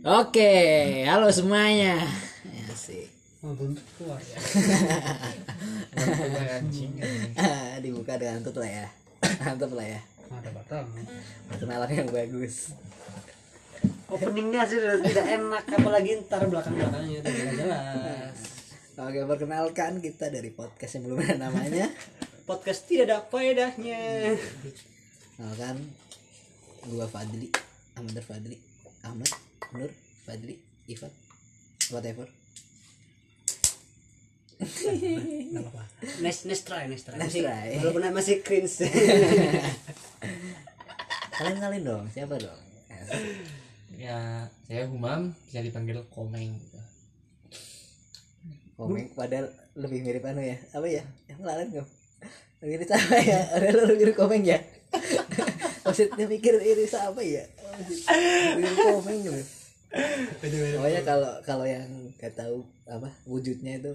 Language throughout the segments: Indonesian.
Oke, halo semuanya. Asik. Oh, buntut keluar ya. Dibuka dengan tutup lah ya. Mantap lah ya. Ada batal. Perkenalan yang bagus. Openingnya sih tidak enak, apalagi ntar belakang belakangnya itu tidak jelas. Oke, perkenalkan kita dari podcast yang belum ada namanya. Podcast tidak ada faedahnya. Kenalkan gua Fadli, Ahmad Fadli, Ahmad, Nur, Fadli, Ivan, whatever. Enggak apa-apa. Next next try, next try. Next Masih- try. Walaupun masih cringe. Kalian kenalin dong, siapa dong? ya saya Humam bisa dipanggil Komeng gitu. Komeng padahal lebih mirip anu ya. Apa ya? Yang kalian nggak? Lebih mirip apa ya? Ada lebih mirip Komeng ya. Maksudnya mikir ini apa ya? Komeng gitu. Pokoknya kalau kalau yang nggak tahu apa wujudnya itu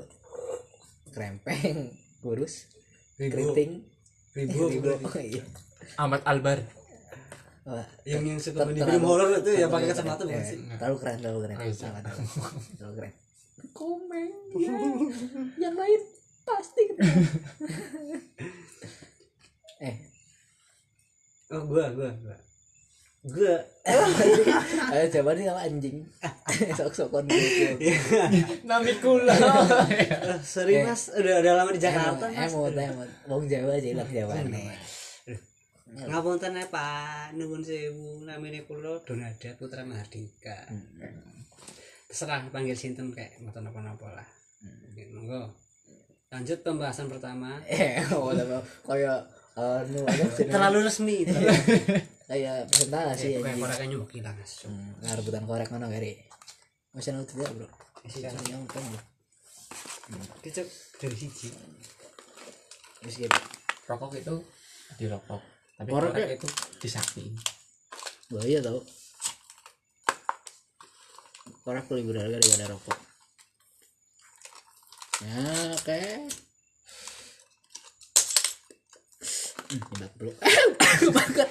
krempeng, kurus, keriting, Ribu. Oh, iya. Ahmad Albar Wah, Yang yang suka di terlalu- film horor itu ya pakai terlalu kacamata keren. bukan Eh, sih? Terlalu keren, terlalu keren. Oh, iya. Salah, terlalu, terlalu keren. Komeng, ya. yang lain pasti keren. eh, Oh, gua, gua, gua. Gua. ayo coba nih sama anjing. Sok-sokan gitu. Namikula Eh, Sorry Mas, udah udah lama di Jakarta Mas. Emot, emot. Wong Jawa aja hilang Jawa nih. Ngapunten ya Pak, nuwun sewu namine kula Donada Putra Mahardika. Terserah panggil sinten kayak ngoten napa-napa lah. Oke, Monggo. Lanjut pembahasan pertama. Eh, oh, kayak sih? Terlalu resmi. kayak presentasi Kayak anjing. korekannya mau hilang Mas. Hmm, nggak rebutan korek mana kari. Masih nonton tidak bro? Masih nonton bro. Kecok dari siji. Masih gitu. rokok itu dirokok tapi Korek korek ya? itu disakti bahaya tau korek lebih berharga daripada rokok ya oke hmm, hebat bro. Banget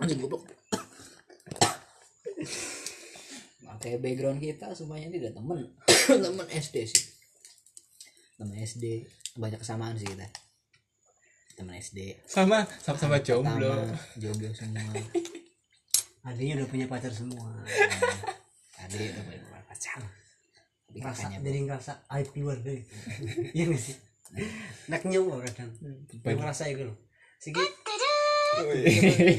anjing goblok oke background kita semuanya ini udah temen. Temen SD sih. Temen SD banyak kesamaan sih kita. Temen SD sama sama sama jomblo. jomblo semua. Adanya udah punya pacar semua. tadi udah punya pacar. Tapi Rasa jadi ngerasa aib keluarga. Iya nggak sih? Nak nyoba kadang. Yang ngerasa itu loh. Sigi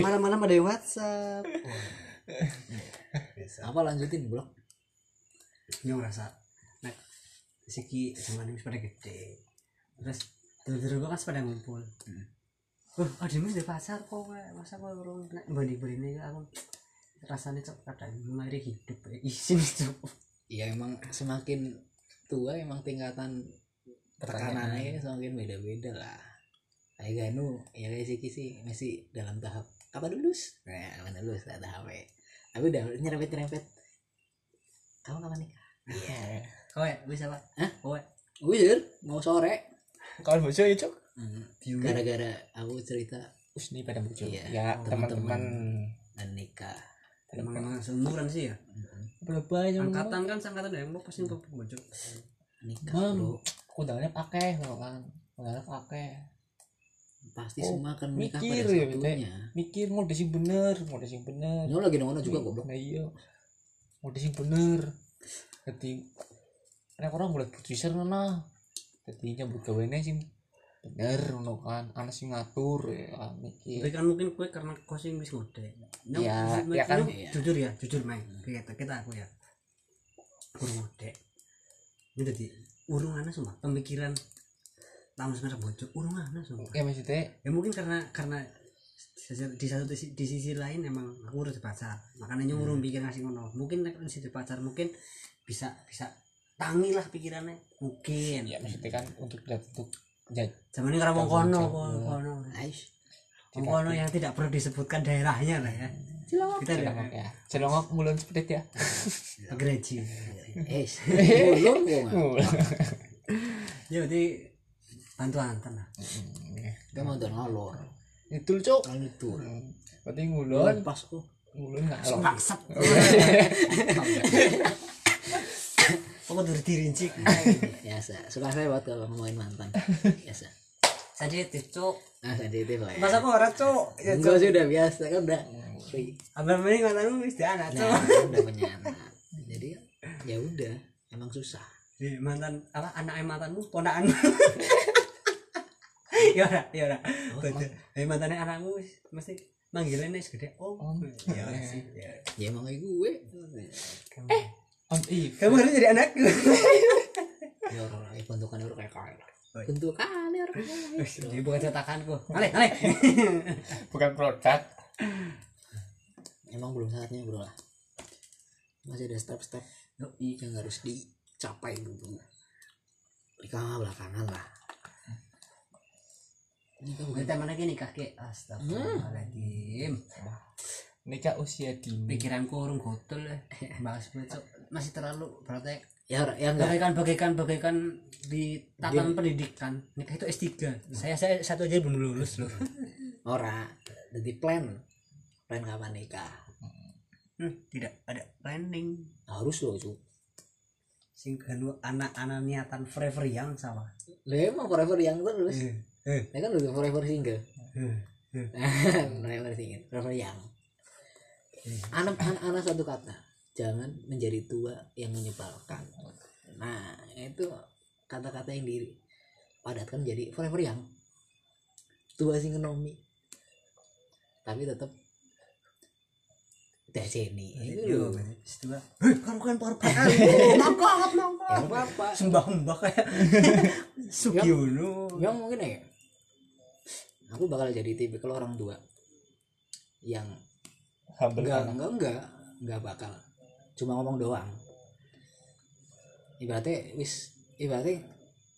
malam-malam ada yang WhatsApp. apa lanjutin bro Yang ngerasa nak Sigi sama Nimis pada gede. Terus dulu gua kan pada ngumpul. Oh, ada Nimis ada pacar kok, masa kok urung nek banding-banding ini aku rasanya cok kadang mari hidup ya. isin cok. Ya emang semakin tua emang tingkatan tekanannya semakin beda-beda lah kayak Ganu. Ya kayak Siki sih masih dalam tahap apa lulus? Nah kapan lulus? Lah tahap tapi udah nyerempet nyerempet kamu kapan nikah? Iya. Kowe bisa pak Hah? kowe. Wujud mau sore. Kawan bocor ya cok Hmm, gara-gara aku cerita. Usni pada bocor Iya, ya teman-teman. teman-teman. dan nikah. Emang seumuran sih ya? Berapa aja angkatan kan angkatan yang mau pasti ke bocor nikah Mam. bro. kudangnya pakai loh kan. Kudangnya pakai pasti Oh, semua akan menikah mikir pada ya, mikir mau sing bener mau sing bener. Ini lagi nongol juga goblok. nah iya. Mau sing bener. Jadi nek orang buat produser nana jadi nyambut gaweane sing bener ngono kan. Ana sing ngatur ya kan, mikir. Tapi kan mungkin kue karena kau sih wis ngode Iya, nyong- iya kan, iya. jujur ya jujur main kita kita aku ya. Kurang ngode ini jadi urung ana semua pemikiran tahun semester bocor urung ana semua ya maksudnya? Ya mungkin karena karena di- di satu sisi, di sisi lain emang aku udah pacar. Makanya nyong urung pikir ngasih ngono. Mungkin nek di pacar mungkin bisa bisa tangi lah pikirannya. Mungkin. Ya maksudnya kan untuk untuk ya, zaman ini karena kono kono. Wong kono yang tidak perlu disebutkan daerahnya lah ya. Kita celongok udah ya. Celongok ngulon seperti ya. Gereji Eh. Ngulon. ya berarti bantu antar lah Dia mau nonton ngalor. itu cok Kalau itu. berarti ngulon. Pas kok. ngulon nggak nggak sep Kok kudu dirincik. biasa. Suka saya buat kalau ngomongin mantan. Biasa. Sensitif, Cuk. ah sensitif lah ya. Masa kok ora, Cuk? Ya, Enggak sih udah biasa. Kan udah Abang mending mantanmu wis di anak, nah Cuk. udah punya anak. Jadi ya udah. Emang susah. Di mantan apa anaknya mantanmu? Ponakan. ya ora, ya ora. Betul. Eh mantannya anakmu wis mesti manggilannya segede om. Om. Ya ora sih. ya. ya emang gue Om i. Kamu harus jadi anakku. ya orang lagi bentukan orang kayak kaya Oh, iya. bentuk kali orang Jadi bukan cetakanku. Ale, ale. Bukan produk. emang belum saatnya bro lah masih ada step-step yang harus dicapai dulu nikah belakangan lah Kita mana gini kakek? Astagfirullahaladzim. Nikah usia dini. Pikiranku urung gotol eh. Bahas besok. Masih terlalu berarti ya? Ya enggak. Bagaikan bagaikan bagaikan di tatanan pendidikan. Nikah itu S3 saya saya satu aja belum lulus loh. Ora. Jadi plan. Plan kapan nikah Hmm, tidak ada planning. Harus loh cu sing anak-anak niatan forever yang sama. Lah emang forever yang terus eh. Ya kan udah forever single. Eh forever single forever yang anak anak anak satu kata jangan menjadi tua yang menyebalkan. Nah itu kata-kata yang diri padatkan jadi forever yang tua sing ekonomi tapi tetap teh seni. Itu setelah eh kan kan parpaan mangkok mangkok ya apa sembah mbah kayak Sugiono. Yang mungkin ya aku bakal jadi tipikal orang tua yang Humble enggak enggak enggak enggak bakal. Cuma ngomong doang. Ibaratnya wis ibaratnya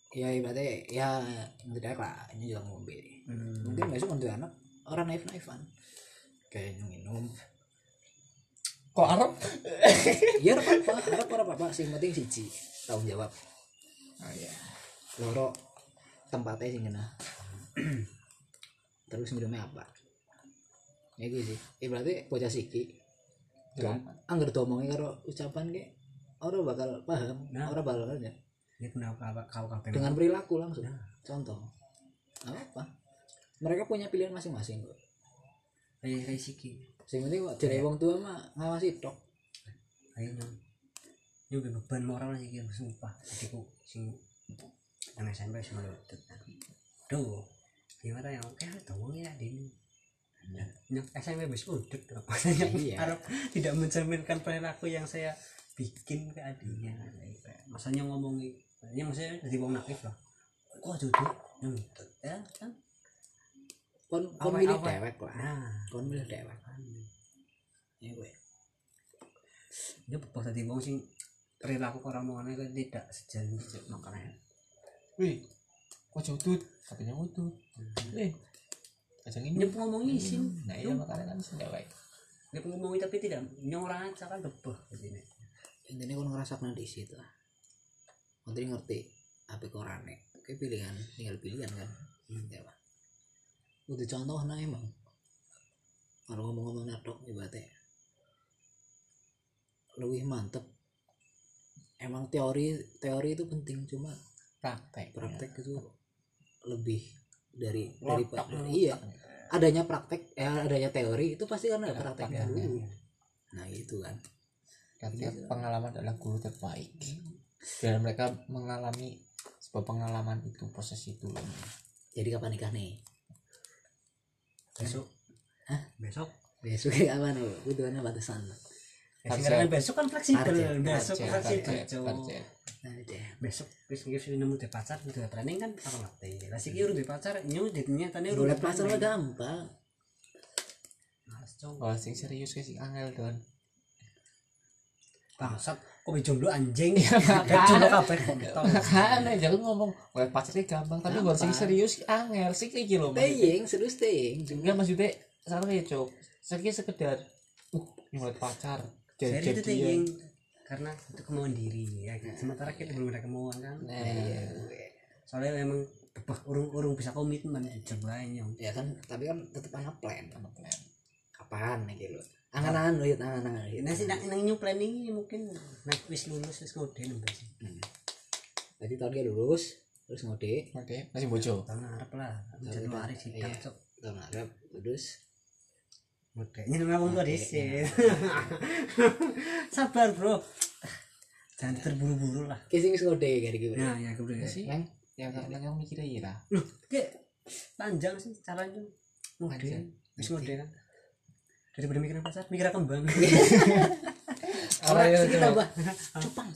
ya ibaratnya ya tidak lah ini juga ngombe. Hmm. mungkin besok untuk anak orang naif naifan kayak minum Kok Arab? ya apa apa harap apa apa sing penting siji tanggung jawab. Oh iya. loro tempatnya sing kena terus minumnya apa? Ya gitu sih. Ibaratnya bocah siki Jangan. anggar domongnya karo ucapan ke orang bakal paham Nah. orang bakal aja. Ini kenapa kau kau kau dengan perilaku langsung. Contoh. Nggak apa mereka punya pilihan masing-masing kok. Kayak kayak siki. Sing penting kok jadi wong tua mah ngawasi tok. Ayo nyong nyong udah beban moral sih sumpah. Adikku sing yang SMP sama lo tuh gimana yang oke tolong ya dini nyong SMP dong maksudnya Iya. harap tidak mencerminkan perilaku yang saya bikin ke adiknya. Masanya ngomongin yang maksudnya jadi wong naif lah kok jodoh nyong ya kan? Kon kon Awet- milih dewek lah nah. Kon milih dewek. Ya gue dia bapak tadi wong sing perilaku orang mau kan tidak sejalur makanya? Wih. Kok cutut? Katanya utut. Eh. Kacang ini. dia ngomongin isin Nah iya makanya kan sudah baik. dia ngomongin tapi tidak nyorang aja kan bebeh begini intinya kon ngerasa di situ lah nanti ngerti apa korane oke pilihan tinggal pilihan kan ya pak udah contoh nah emang kalau ngomong-ngomong natok ibaratnya lebih mantep emang teori teori itu penting cuma Praktek. praktek itu lebih dari Lotak, daripada iya. adanya praktek ya adanya teori itu pasti kan ada prakteknya dulu. Nah itu kan. Katanya pengalaman adalah guru terbaik. Dan mereka mengalami sebuah pengalaman itu proses itu. Loh. jadi kapan nikah nih? Besok. Hah? besok. Besok kapan lo butuhannya batasan Sekarang besok kan fleksibel besok Target, fleksibel aja besok wis nggih sing nemu di pacar udah planning kan apa ngerti lah sih urung di pacar nyu ditnya tane urung di pacar mah gampang Males, Cok. Oh, sing serius ke sing angel don. bangsat kok be jomblo anjing makanya. Kayak jomblo kabeh kontol. Makanya jangan ngomong boleh pacarnya gampang, tapi buat sing serius angel sih kayak gitu loh. maksudnya. staying serius staying Enggak maksudnya ya cok. Saya sekedar uh mulai pacar Saya itu jadi tinggi karena itu kemauan diri ya sementara kita belum ada kemauan kan? Nah iya. soalnya memang tebak urung urung bisa komitmen coba nyong ya. Kan? Tapi kan tetap ada plan kapan iki lho angan-angan lho ya angan-angan nah sih nang nang new planning ini mungkin nek wis lulus wis ngode nembak sih. Jadi tahun ke lulus terus ngode. Oke masih bojo tahun ngarep lah Januari sih Iya. cok. tahun Arab lulus ngode ini ngomong tua dhisik sabar bro. Jangan terburu-buru lah. Ki sing wis ngode kari ki. nah ya kemudian sih yang yang yang yang mikirnya iya lah. Loh kayak panjang sih caranya. Ngode. Wis ngode. kan? Daripada mikirin pacar mikir kembang. Ora ya, sing Cok. tambah. Cupang.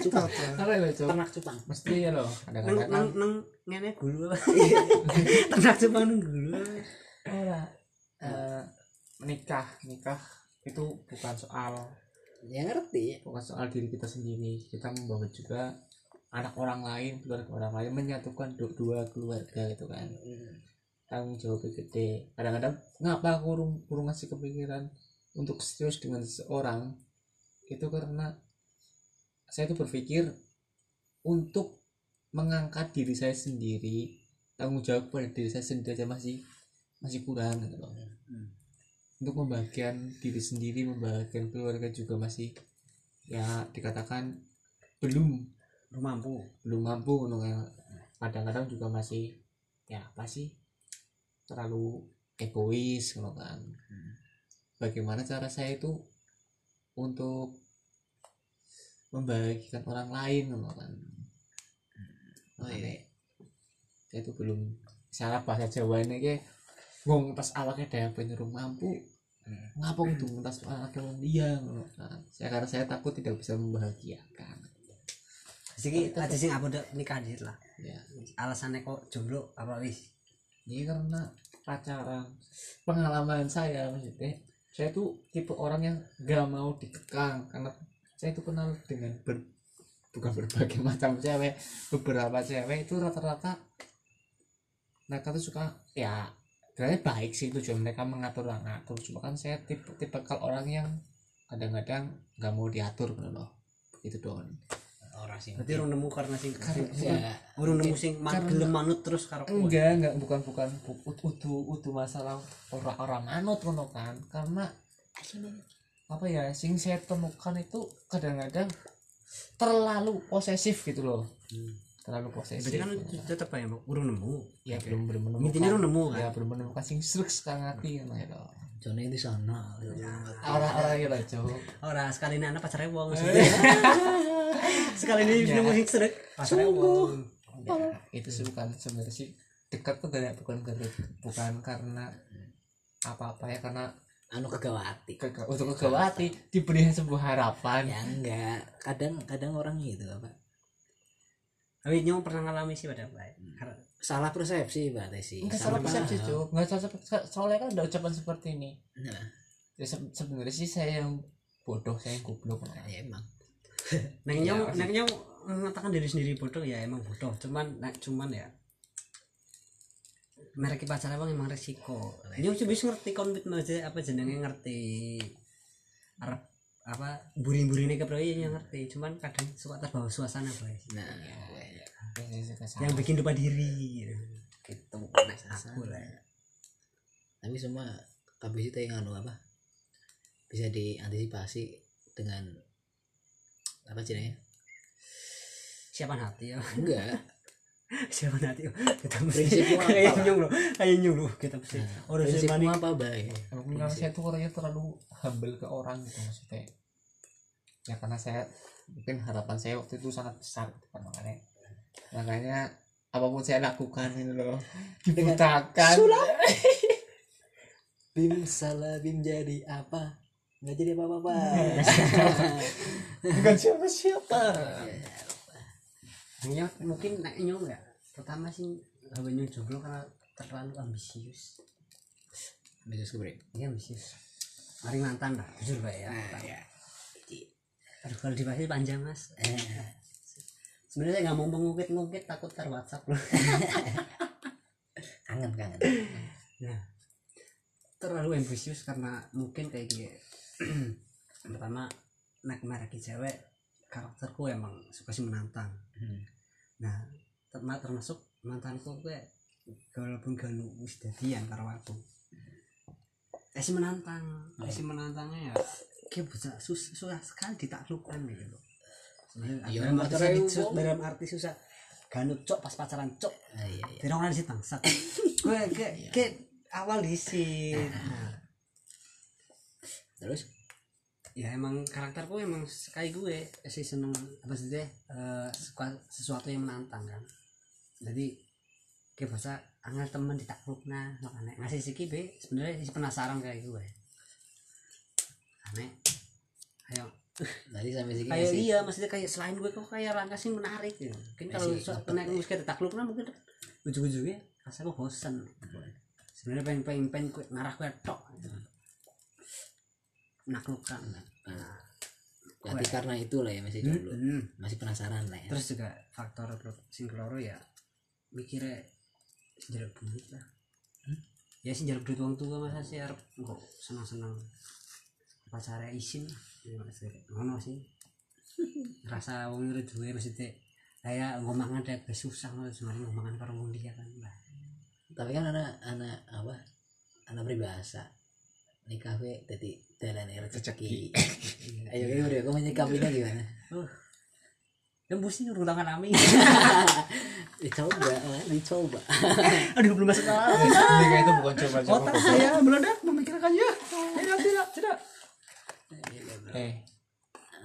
Cupang. Ora ya cok ternak cupang. Mesti ya loh. Kadang-kadang. nang nang ngene gulu. Ternak cupang nang gulu. Ora eh, menikah nikah itu bukan soal Ya ngerti. bukan soal diri kita sendiri. Kita membawa juga anak orang lain keluarga orang lain menyatukan du- dua keluarga gitu kan. Tanggung jawabnya gede. Kadang-kadang ngapa kurung kurung ngasih kepikiran untuk serius dengan seseorang? Itu karena saya tuh berpikir untuk mengangkat diri saya sendiri tanggung jawab pada diri saya sendiri aja masih masih kurang gitu loh untuk membagian diri sendiri membagian keluarga juga masih ya dikatakan belum. Belum mampu. Belum mampu kadang-kadang juga masih ya apa sih terlalu egois ngono kan. Bagaimana cara saya itu untuk membagikan orang lain ngono kan. Oh, iya. Saya itu belum salah bahasa Jawa ini ke wong pas awaknya daya penyuruh mampu ngapa gitu ntas anaknya wong dia ngono. Kan saya karena saya takut tidak bisa membahagiakan. Jadi aja sing apa udah nikah dit lah. ya. Alasannya kok jomblo apa wis? ini karena pacaran. Pengalaman saya maksudnya saya tuh tipe orang yang gak mau dikekang karena saya itu kenal dengan ber, bukan berbagai macam cewek beberapa cewek itu rata-rata mereka tuh suka ya sebenarnya baik sih tujuan mereka mengatur ngatur cuma kan saya tipe tipe kalau orang yang kadang-kadang nggak mau diatur gitu loh. Gitu dong Ora sih. Berarti urung nemu karena sing Ya. urung nemu sing Karena- gelem manut terus karo kowe. enggak enggak bukan bukan. Bu- utu utu masalah orang-orang manut ngono kan. Karena apa ya sing saya temukan itu kadang-kadang terlalu posesif gitu loh terlalu posesif Berarti kan ya Mbak, urung nemu. ya belum belum menemukan Intinya urung nemu kan. ya belum menemukan sing serik sekarang hati kan ya loh Jone di sana. orang-orang ya lah cowok Ora sekali ini anak pacarnya wong maksudnya. sekali ini Ya. nemu sing srek pacarnya wong. Ya, itu sih bukan sebenarnya sih dekat tuh gak bukan karena bukan karena apa-apa ya karena Anu kegawati. ke, ke- untuk kegawati diberi sebuah harapan Ya enggak. Kadang kadang orang gitu apa? Tapi nyong pernah ngalami sih pada baik. Salah persepsi berarti sih. Enggak salah persepsi paham. cuk nggak salah so- soalnya kan ada ucapan seperti ini Nah, ya, se- sebenarnya sih saya yang bodoh saya yang goblok ya emang. Neng Ya, nyong neng nyong mengatakan diri sendiri bodoh ya emang bodoh. Cuman nek cuman ya merek pacar emang emang resiko. Nyong bisa ngerti komitmen aja apa jenenge ngerti arep apa buri-burine ke proyek yang ngerti cuman kadang suka terbawa suasana boy Nah, yang bikin lupa diri gitu. gitu nek aku lah tapi semua habis itu yang anu apa? Bisa diantisipasi dengan apa jenenge? siapa hati ya Enggak. siapa oh, kita mesti Prinsipmu apa? kayak nyong loh kayak nyong loh kita mesti orang Prinsipmu apa, Bay? Karena saya tuh orangnya terlalu humble ke orang gitu maksudnya. Ya karena saya mungkin harapan saya waktu itu sangat besar gitu kan makanya. Makanya apa pun saya lakukan ini loh dibutakan. Bim salah Bim jadi apa? Nggak jadi apa-apa. bukan siapa siapa hanya mungkin nek nyong ya pertama sih gawe nyong jomblo karena terlalu ambisius. Bisa gue ini ambisius. Mari mantan lah jujur pak ya ya. aduh kalau dibahas panjang mas. Eh. sebenarnya nggak mau mengungkit-ngungkit takut ter WhatsApp loh. Kangen kangen. nah terlalu ambisius karena mungkin kayak gini. Pertama nek merek cewek karakterku emang suka sih menantang Hmm. nah terma- termasuk mantanku gue walaupun gak wis jadian karo aku. Esi menantang. Esi menantangnya ya kayak bisa sus susah sekali ditaklukkan gitu loh. Sebenarnya Iya, dalam arti susah- dalam arti susah. Ganut cok pas pacaran cok. Ah, iya iya. Tidak orang di bangsat. Gue kayak kayak awal di sini terus ya emang karakterku emang sekali gue. Sih seneng. Apa sih deh eh, suka sesuatu yang menantang kan? Jadi kayak bahasa angel temen ditakluk nah makanya ngasih si kibe sebenarnya penasaran kayak gue. Aneh. Ayo. Tadi sampai sini kayak sih iya maksudnya kayak selain gue kok kayak langkah sih menarik gitu. Mungkin kalau kena ya. musik ditakluk nah mungkin ujung-ujungnya? Rasa gue bosan sebenarnya pengen pengen pengen ngarah gue tok gitu. Menaklukkan. Nah, berarti karena itu lah ya masih jomblo Hmm. masih penasaran lah ya. Terus juga faktor sing keloro ya mikirnya jaluk duit lah. Ya sih jaluk duit uang tua masa sih harap kok senang senang pacarnya isin ya ngono sih. Rasa wong itu duwe maksudnya kayak ngomongan ada susah ngono sebenarnya ngomongan karo wong dia kan lah. Tapi kan anak anak apa anak peribahasa nikah we jadi jalan rezeki. Ayo ayo udah kamu menyikapinya gimana? Uh tembus nih urut tangan kami dicoba dicoba. Aduh belum masuk akal. Nikah itu bukan coba-coba. otak saya meledak memikirkannya tidak tidak tidak. Eh,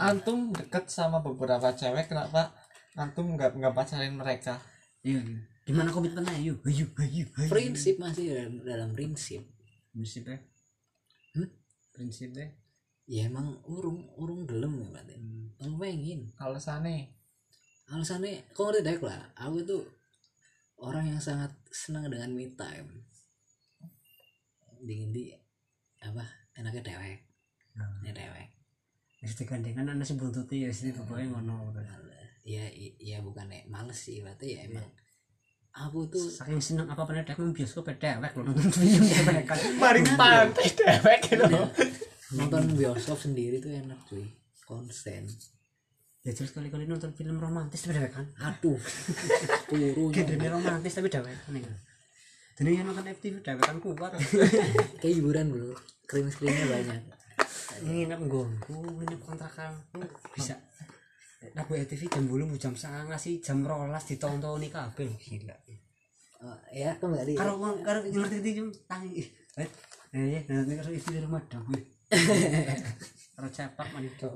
antum deket sama beberapa cewek kenapa antum nggak nggak pacarin mereka? iya iya. gimana komitmennya? Ayo ayo ayo prinsip masih dalam, dalam prinsip. Prinsip ya Hmm? prinsip deh ya emang urung urung gelem ya berarti urung pengen. Alasannya? Alasannya kok ngerti dek lah aku itu orang yang sangat senang dengan me time. Dingin di apa enaknya dewek. Ya dewek. Wis digandengan ana sing buntuti ya sini pokoknya ngono ya ya bukan ya males sih berarti ya emang aku tuh saking seneng apa pernah dek bioskop dewek lho nonton film dewek kan. Paling pantai dewek gitu. nonton bioskop sendiri tuh enak cuy. Konsen. Ya terus kali-kali nonton film romantis tapi dewek kan. Aduh. Turu genrenya romantis tapi dewek nih jadi yang nonton FTV dewek kan kuat. Kayak hiburan bro. Screen screennya banyak. Nginep nggonku nginep kontrakan. Bisa Aku FTV jam bulu jam sangat sih jam rolas ditonton nih kabel gila. Oh, ya kembali karo karo ngerti itu jam tangi. Eh eh nanti karo istri di rumah dong gue karo cepak manito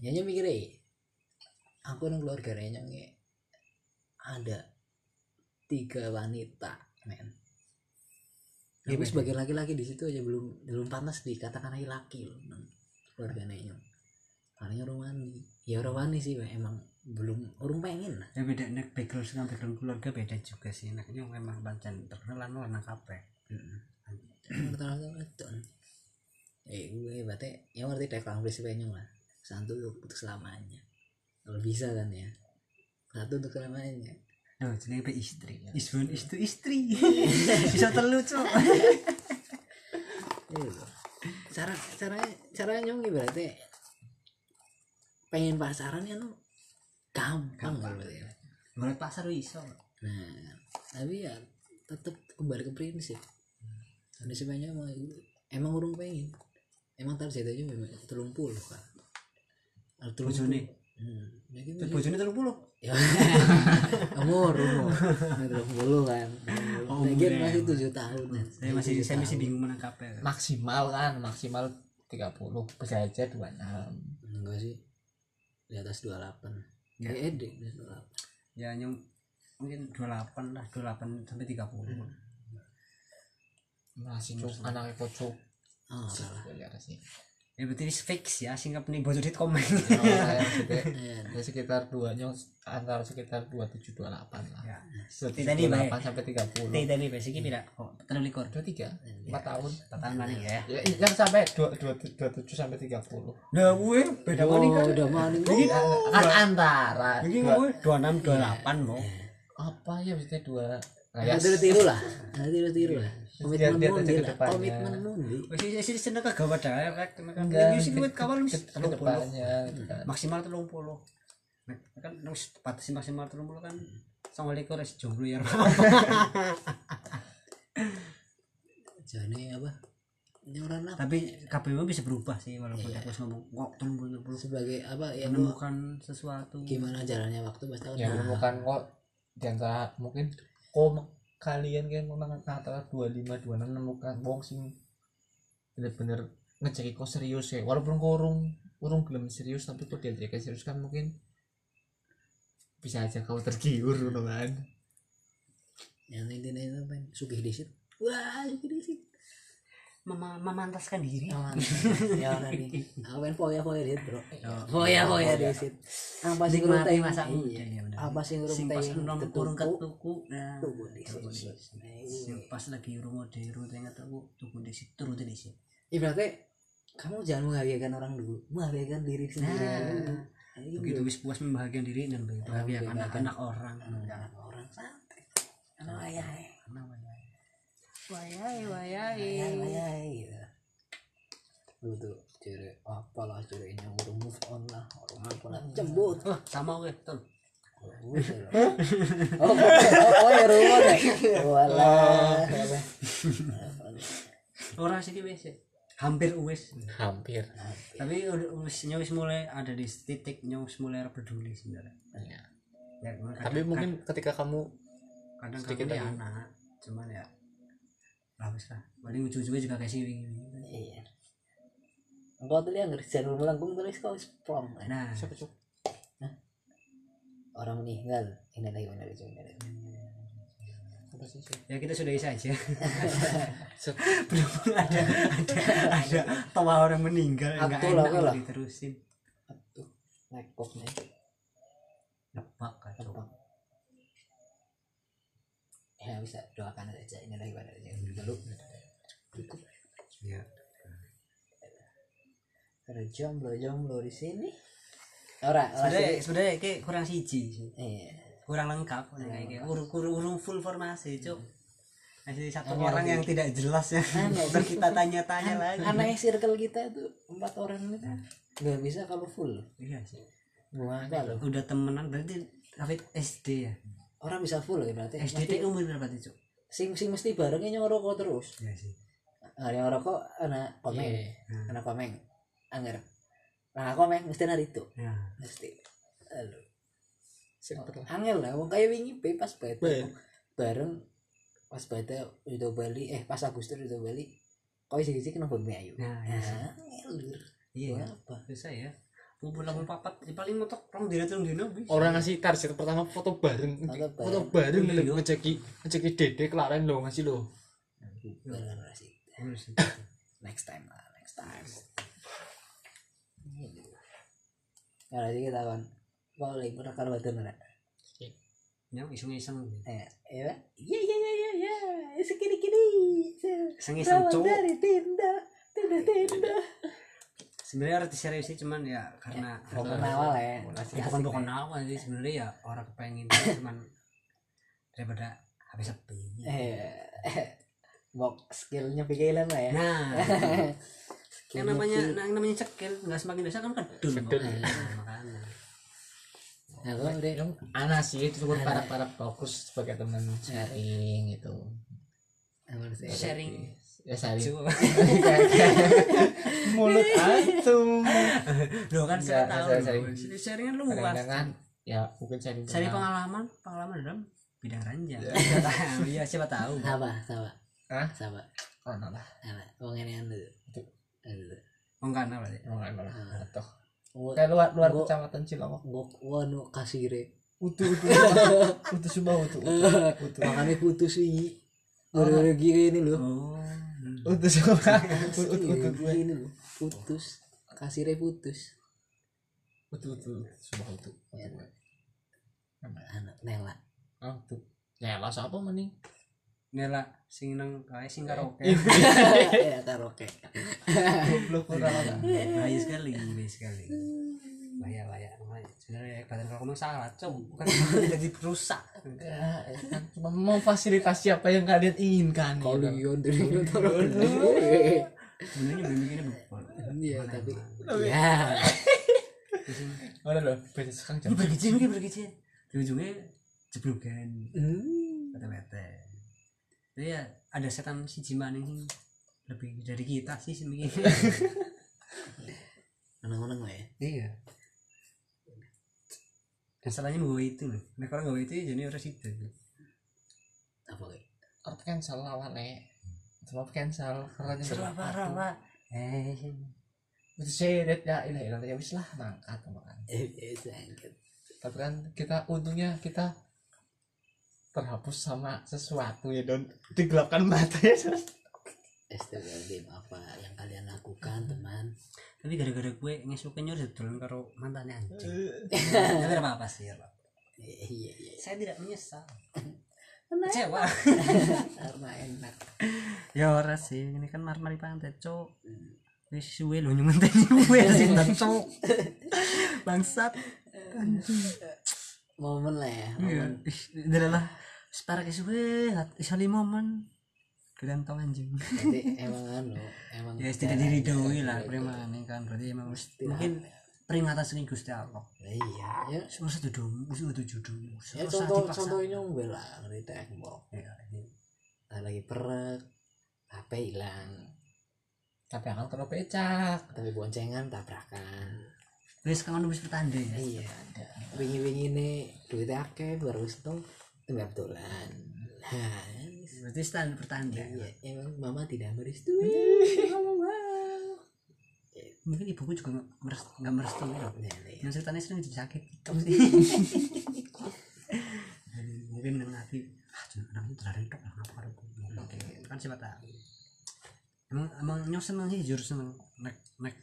ya nya mikir eh, aku nang keluarga nyong eh, ada tiga wanita men. Men. sebagai laki-laki di situ aja belum belum pantas dikatakan laki-laki loh keluarga nyong orang wani ya orang wani sih emang belum orang pengen. Lah ya beda nek background sama background keluarga beda juga sih. Nyong memang pancen terkenal lan lanang kabeh. Rata-rata weton eh gue berarti ya ngerti deh kalau prinsip nyong lah. Satu untuk selamanya kalau bisa kan ya. Satu untuk selamanya Nah, jenenge be istri. Isbun istu istri. Bisa telu, Cuk. Iya. cara cara cara nyong berarti pengen pasaran ya no gampang berarti ya. Menurut pasar iso. nah tapi ya tetap kembali ke prinsip. Prinsipnya emang emang urung pengen. Emang targetnya memang telung puluh kan Kalau telung puluh. hmm. ya gitu Terus bojone 30. ya. Umur umur telung puluh kan. Oh, Lagian masih tujuh tahun kan Saya masih saya masih bingung menangkapnya. Maksimal kan, maksimal 30 bisa aja 26 enggak sih di atas 28 Ya. ya ede di atas 28 Ya nyong mungkin 28 lah, 28 sampai 30. masih cuk anaknya kocok. Oh salah. Ya ada Ya berarti ini fix ya, singkat nih bocor dit komen. Ya, maksudnya Iya. ya sekitar dua nyong antara sekitar 27 28 lah Ya. 27, Tadi, Mbak. 28 sampai 30 Nih tadi basic ini tidak kok. Telu likur. 23 4 tahun Tatan mana ya? ya yang sampai 2 27 sampai 30 Nah, gue beda oh mana kan? udah maling kan antara Ini dua- gue 26 28 mau. apa ya maksudnya dua ya kayak tiru tiru lah nah, tiru tiru lah komitmen Lihat-lihat aja mundi ke lah depannya. komitmen mundi Wis wis wis seneng kagak wadah rek kan. Kawan wis ke, ke 30. depannya gitu kan. Maksimal 30. Nek kan wis batasi maksimal 30 kan sama likur wis jomblo ya. jane apa tapi KPU bisa berubah sih walaupun aku ngomong kok tunggu tunggu sebagai apa ya menemukan sesuatu gimana jalannya waktu pasti akan ya menemukan kok di antara mungkin kok kalian kan memang antara 25 26 menemukan wong sing bener-bener ngecek kok serius ya. Walaupun kok urung urung belum serius tapi kok diajak serius kan mungkin bisa aja kau tergiur kan? Yang intinya itu kan sugih disit. Wah sugih disit Mema- memantaskan diri. Aman ya orang ini aku poya poya disit bro. Poya poya disit apa sih Nikmati ngurung masa apa sih ngurung sing teh pas urung urung tetuku ketuku. nah. Tuku sing pas lagi urung modern tengah tuku tuku di situ turun di situ. Ibaratnya kamu jangan menghargakan orang dulu. Menghargakan diri sendiri dulu. Ayo, begitu wis puas membahagiakan diri dan membahagiakan anak-anak orang. Jangan orang santai. Anak ayah wayai wayai. Ayah gitu lu tuh ciri apalah cirinya udah move on lah orang apalah jembut. Oh sama gue tuh oh oh oh ya rumah deh walah. Orang sih wis ya. hampir wis hampir. Tapi wis wis mulai ada di titik wis mulai peduli sebenarnya. Ya. ya, kadang- tapi mungkin ketika kamu kadang sedikit kadang ya lagi. anak cuman ya wis lah. Paling ujung-ujungnya juga kayak sini iya. Engkau tuh lihat ngerjain rumah langkung tulis kau sprong nah. Siapa cuk? Orang meninggal. Ini lagi mana lagi ini ya kita sudahi saja. Set. belum ada ada ada tawa orang meninggal. Nggak Aku lah, enak mau diterusin. Tuh nekok nih nebak kacau. Ya bisa doakan aja ini lagi pada dulu cukup ya. Ada jomblo jomblo di sini. Ora ora sebenarnya sih. sebenarnya kayak kurang siji. Iya. Kurang lengkap kayak kayak urung urung urung full formasi cuk. Masih satu Hanya orang yang tidak jelas ya. Untuk kita tanya-tanya lagi. aneh circle kita itu empat orang itu. Nggak bisa kalau full. Iya sih. Apa loh. Udah temenan berarti David SD ya orang bisa full ya berarti. SD Mesti- itu umur berapa tuh cuk? Sing sing mesti barengnya nyorokok terus. Iya sih. Ada yang ngerokok anak komeng. Iya. Hmm. anak komeng. Anger nah komeng mesti nari itu. Ya mesti. Pertama. angel lah wong kayak wingi pe pas bete. Ben. bareng pas bete udah Bali eh pas Agustus udah Bali. Kau isi isi kena bumi ayu Nah, iya. Nah angel lur iya. Apa? Bisa ya pulang mau papat. Ya paling motok rong dina telung dina orang ngasih target pertama foto bareng. Foto bareng. bareng lho ngeceki ngeceki dede kelaren lo ngasih lo sih Bener sih. next time lah next time. Ya lagi kita kan kalau lagi pernah kalau batu nara Yang iseng-iseng. eh iya iya iya iya iya iya. Sekini kini Iseng-iseng cowok. dari tinda tinda tinda Sebenarnya arti serius sih cuman ya karena bukan awal ya Ya, bukan bukan awal sih sebenarnya ya orang kepengen cuman daripada habis sepi. eh mau skillnya pikiran lah ya Nah, yang namanya yang namanya cekil nggak semakin desa kan kedul. Kedul. Nah, makanya. nah kalau udah anak sih itu cuma para para fokus sebagai teman sharing gitu Sharing ya sharing Cuma- mulut antum Loh kan saya tahu. Sharingan luas. kadang-kadang kan ya mungkin sharing Sharing pengalaman. pengalaman, dalam bidang ranjang. Iya, siapa tahu. sama sama Hah? sama oh nah lah sama wong ini anu. Oh, enggak ada berarti. oh nggak lah Ah. toh Gua- kayak luar luar kecamatan Cilongok gua wanu kasire utuh utuh utuh sumpah utuh utuh makanya putus sih gara-gara gini ini loh. Oh. Iya, utuh gini loh. Putus. Kasire putus. Utuh utuh sumpah utuh Ya. Namanya. anak nela. Ah utuh ya lah siapa mending Nela sing nang kae sing karaoke. ya karaoke. Goblok orang. Orang Bahaya sekali, sekali. Bahaya. bahaya. Sebenarnya badan kalau ngomong salah, cok. Bukan tidak dirusak. Ya, ya kan cuma memfasilitasi apa yang kalian inginkan gitu. kalian dari karaoke Sebenarnya belum begini iya tapi ya Mana loh, beda sekarang jam ini bergijin. Di ujungnya jeblugan. Hmm. Bete-bete. Jadi ya ada setan si Jiman ini lebih dari kita sih semikir menang-menang lah ya iya dan salahnya mau itu loh. Nah kalau nggak itu ya jadi orang situ apa kayak Art cancel lawan nek. Sebab cancel. Karena salah parah pak. Eh Itu seret ya ilah ya wis lah mangkat makan. eh eh sangkat Tapi kan kita untungnya kita terhapus sama sesuatu ya don. Digelapkan mata ya. Astagfirullahaladzim apa yang kalian lakukan teman? Tapi gara-gara gue ngesuknya udah turun karo mantannya anjing. Tapi apa apa sih ya pak iya iya iya. Saya tidak menyesal. Kecewa. Karena enak. Ya ora sih ini kan mar mari pantai cok wis suwe lo nyumen gue sih cok bangsat. Momen lah ya iya momen. adalah separah ke suwe isali momen kalian tau anjing. Berarti emang anu emang ya tidak diridoi lah preman kan. Berarti emang mesti mungkin peringatan sering gusti allah. Iya ya. Semua satu dong semua tujuh dong ya contoh contohnya nyombel lah ngerti tembok ya, ini. Nah, lagi perek HP hilang. Tapi akan kena pecak. tapi boncengan tabrakan. Wis kangen wis pertanda ya iya wingi wingi ini duitnya akeh baru itu tembak dolan. Nah berarti stand pertanda iya emang mama tidak merestui. Mau mungkin ibuku juga nggak meres- nggak merestui nah, yang ceritanya sering jadi sakit itu sih mungkin yang nanti ah jangan anak itu terlalu dok lah ngapa oke kan siapa tahu. Emang emang nyok seneng sih jujur seneng. Nek nek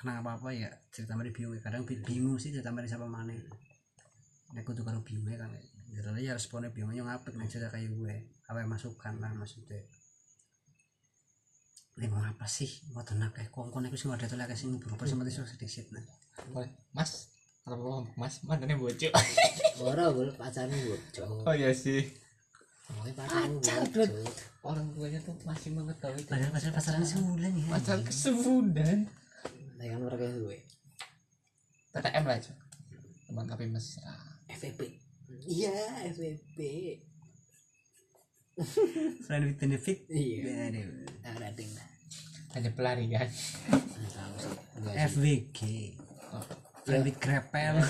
kena apa apa ya cerita mari bingung. Kadang bi- bingung sih cerita mari siapa mana nek kudu karo bingung kan jadi ya responnya bingung yang ngapet nek cerita kayak gue apa yang masukan lah maksudnya. Ini mau apa sih? Mau tenak kayak kongkong aku sih ada tuh lagi sih berubah sama itu sedikit nah. Boleh. Mas, kalau mau Mas, mana nih bocil? ora gue pacarmu bocor Oh iya sih. Pacar, Orang tuanya tuh masih mengetahui padahal pasaran pasaran sebulan ya. Pacar kesebulan. nah kan mereka gue TTM lah itu. Teman tapi mesra. FVP iya FVP selain with benefit iya. aduh. ada ding lah nggak sih enggak sih FWG friend with grapel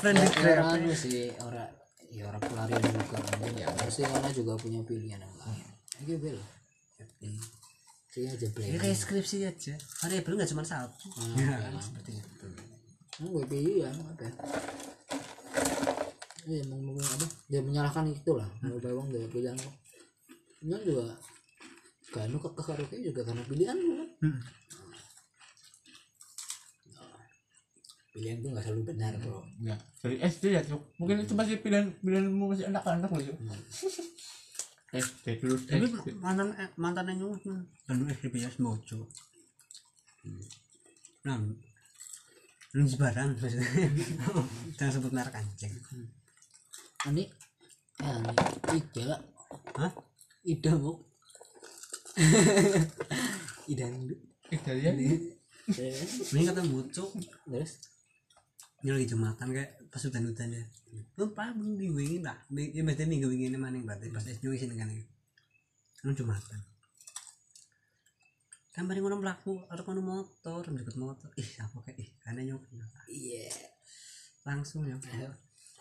friend with ya, grapel orang sih orang ya orang pelarian juga ya. Pasti karena juga punya pilihan yang lain. Oke bel. Sih aja ini play kayak skripsi aja. Variabel nggak cuma satu. Ya seperti itu. Nah, WPI ya apa ya ya emang mau apa? Dia menyalahkan itu lah mau bawang dia pilihan kok ini juga kan lu kekeh karo kayak juga karena pilihan lu kan? Hmm. pilihan gue nggak selalu benar bro. Ya, dari SD ya, Cuk. Mungkin itu masih pilihan pilihanmu masih anak-anak loh, Cuk. SD dulu tapi SD. mantan eh, mantan yang nyuwun Bandung FBS mojo nah lu barang maksudnya. Jangan sebut merek anjing ini ya ini ida hah? Ida bu. Eh, dari ya. ini. Kata bucuk. Terus? Ini lagi jumatan kayak pas hutan hutan ya lupa belum minggu ini lah ya berarti minggu ini mana yang berarti? Pas SJ sini kan ya? Kan jumatan kan bareng orang pelaku atau kono motor jemput motor. Ih apa kayak ih karena nyok. Iya. Langsung ya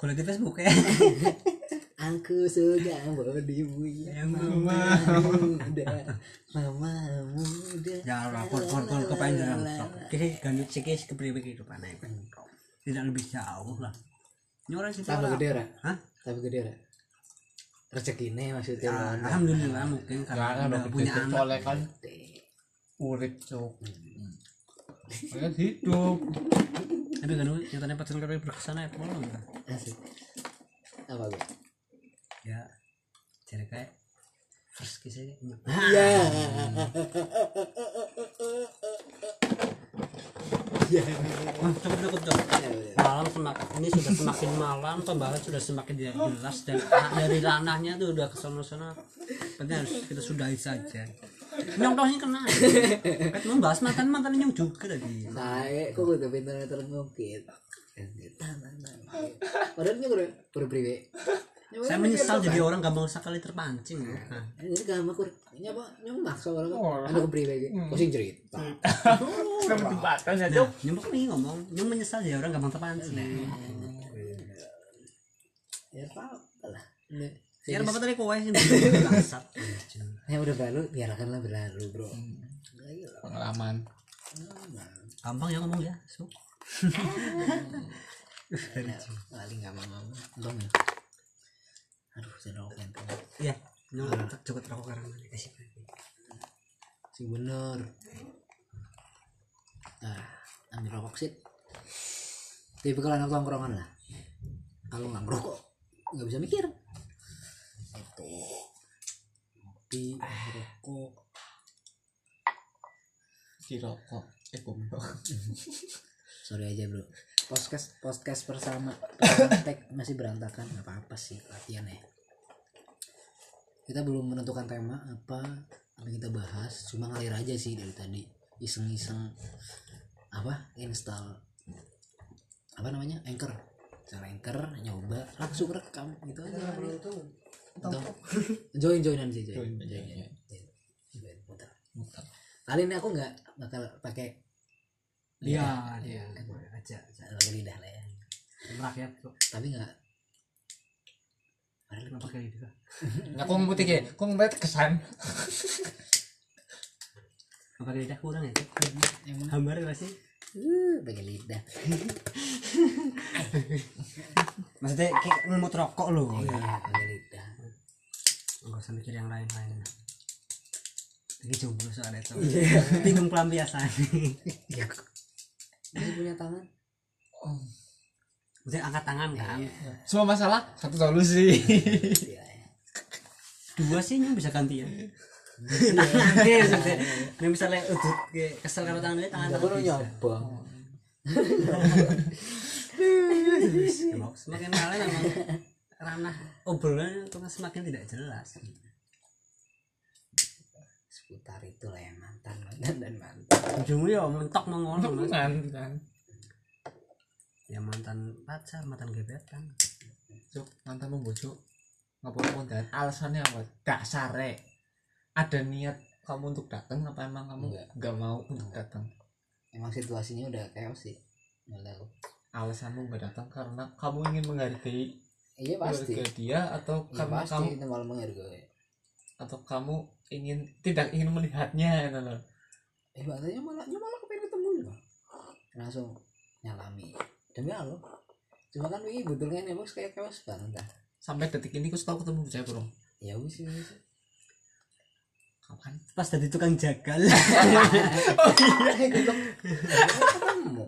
kalau di Facebook ya. Aku sudah bodimu yang mama muda. mama muda. Ya lapor lapor kalau kepengen dalam kiri gandut sikis kepriwe kehidupan aja. Tidak lebih jauh lah. Ini orang situ tambah gede ra? Hah? tambah gede ra? Rezekine maksudnya Ya, alhamdulillah mungkin karena udah punya anak. kan. Urip, Cuk. Kalian hidup. Tapi kan nyatanya pacaran karo berkesan ya pola enggak Asik. apa gue ya jadi kayak first kiss aja. Iya. Iya. Wah, cukup cukup cukup malam semakin ini sudah semakin malam pembahasan sudah semakin tidak jelas dan dari ranahnya tuh udah kesono sono berarti harus kita sudahi saja nyong toh ini kena. Kan membahas mantan mantan nyong juga tadi saya kok udah pintar pintar ngungkit? Padahal ini udah udah priwe. Saya menyesal jadi orang gampang sekali terpancing nah, ini gak makur nyapa nyong maksa orang. Oh, anu kepriwe iki kok sing cerita? Kenapa tempatan ya, nyumpuk nih ngomong. Nyum menyesal jadi orang gampang terpancing ya. Apa lah. Ini- ya bapak tadi kowe sih yang udah berlalu biarkanlah berlalu bro. Lah. Pengalaman. gampang ya ngomong ya so Lali nggak mau ngomong. Untung ya? Aduh saya rokok iya nyum cukup rokok karang kasih si bener. Nah ambil rokok sih tapi kalau anak tongkrongan lah. Kalau nggak ngerokok nggak bisa mikir itu ngopi rokok Di rokok. Eh, goblok. sorry aja bro. Podcast podcast bersama tag masih berantakan. Nggak apa apa sih latihan ya. Kita belum menentukan tema apa apa yang kita bahas. Cuma ngalir aja sih dari tadi. Iseng iseng apa install apa namanya anchor. Cara anchor nyoba langsung rekam gitu aja. Bro Atau join joinan sih join. Join, join, join, join. Join, muter. Muter. kali ini aku nggak bakal pakai iya iya. Aja aja pakai lidah lah ya. Rakyat kok. Tapi nggak. Kenapa kayak gitu Nah, kok ngomong tiga, kok ngomong kesan. apa kayak lidah kurang ya hambar gak sih uh, pakai lidah. Maksudnya kayak ngemut rokok loh. Iya pakai lidah. Nggak usah mikir yang lain-lain. Lagi jomblo soalnya itu bingung pelampiasan ya masih punya tangan? Maksudnya angkat tangan kan? Semua masalah? Satu solusi. iya ya. dua sih yang bisa gantian tangan ya maksudnya yang misalnya udut kesel karo tangan tangan aku tangan udah bisa. nyoba. Emang semakin malam memang ranah obrolan itu semakin tidak jelas. Seputar itu lah ya mantan mantan dan mantan. Ujungnya ya mentok mengono mas. Kan. ya mantan pacar mantan gebetan. Cuk, mantan membujuk. Ngapa dan alasannya apa? Dasare. Ada niat kamu untuk datang apa emang kamu Enggak. nggak mau untuk datang? emang situasinya udah chaos sih nggak tahu. Alasanmu nggak datang karena kamu ingin menghargai iya pasti. keluarga dia atau iya karena pasti kamu itu malah menghargai. atau kamu ingin tidak ingin melihatnya gitu loh. eh bahasanya malah ya malah kepengen ketemu langsung nyalami. Demi Allah. Cuma kan ini betulnya nih bos kayak chaos banget dah. Sampai detik ini aku tahu ketemu saya bro. ya wis wis Kapan? pas jadi tukang jagal eh goblok ketemu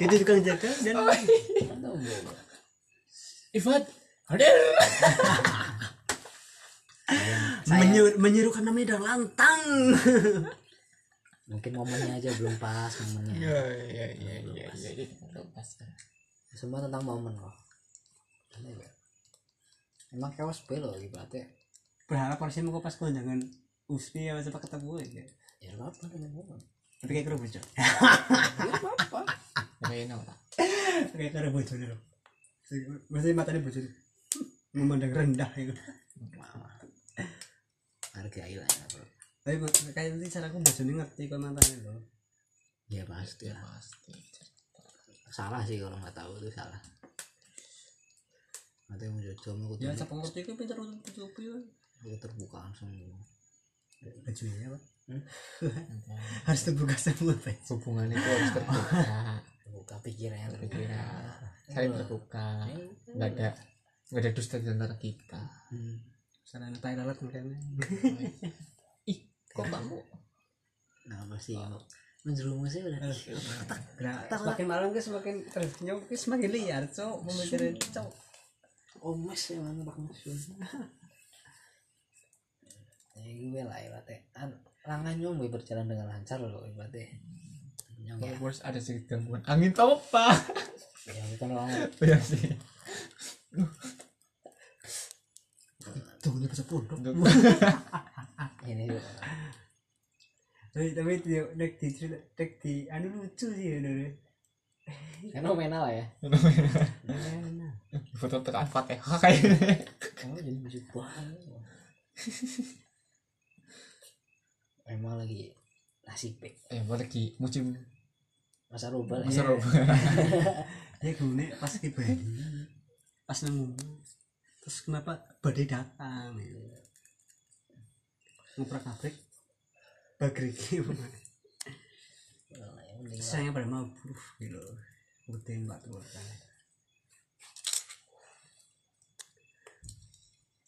jadi tukang jagal dan ketemu Ivan, hadir. menyuruh menyerukan namanya dan lantang mungkin momennya aja belum pas momennya Iya iya iya iya iya. iya. Pas. semua tentang momen kok ya. emang chaos be loh ibaratnya berharap harusnya mau pas kondangan Usni ya siapa ketemu ya. Ya nggak apa momen tapi kayak kero bojo ya nggak apa Kayaknya apa? kayak bojo nih loh. Maksudnya matanya nih memandang rendah itu hargai lah ya bro tapi kayak nanti cara aku bojo nih ngerti kok mantannya loh. Ya pasti lah. Pasti. salah sih kalau nggak tahu itu salah. Nanti mau jodoh mau ya siapa ngerti itu pintar untuk tutupi aku terbuka langsung bajunya apa Hmm? harus terbuka semua Pak. Hubungan itu harus terbuka. terbuka pikirannya terbuka. Saling terbuka. Nggak ada nggak ada dusta di antara kita. Hmm. sarana tai lalat makanya Ih, kok kamu? nah apa sih kok menjerumusnya udah Nah, semakin malam ke semakin terus nyok ke semakin liar cok pemikiran cok omes ya mana bak musuh ya gue lah ibaratnya. An- rangan nyombe berjalan dengan lancar loh ibaratnya. Nyong ya Kalau bos ada sedikit gangguan. Angin tau apa? ya bukan orang Iya sih. tuh ini bisa pondok ini tapi tapi dia dek di dek di anu lucu sih ya dulu. Fenomenal ya. Foto tekan fatihah kayak. Oh jadi musik banget emang lagi nasib mau lagi musim masa rubal ya. Seru dia gune pas ke Bali pas nemu. Terus kenapa badai datang gitu. ngoprak yang penting sayangnya pada mau buruh gitu. Udah mbak tuh kan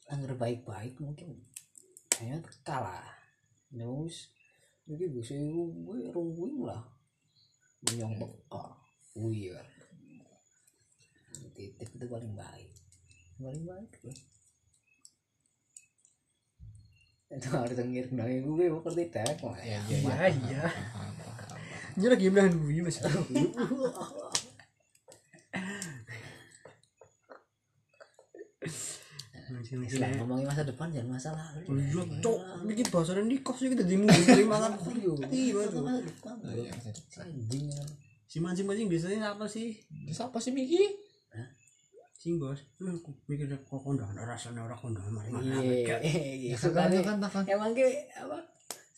anggar baik-baik mungkin. Kayaknya kalah news jadi bisa gue ruwing lah. Menyong beka. Wih titip itu paling baik. Paling baik tuh. Itu harus ngir nangis gue seperti tek lah ya iya iya ini lagi bilang gue mas Lah, ngomongin masa depan jangan masa lalu Iya, cok, bikin bahasa di kos kita dari makan. Iya betul. masa depan anjing ya. Si mancing-mancing biasanya apa sih? siapa sih Miki? Sing bos, lu mikir kok kondangan rasanya orang kondangan mari iya mana? iya ya kan kan kan emang ke apa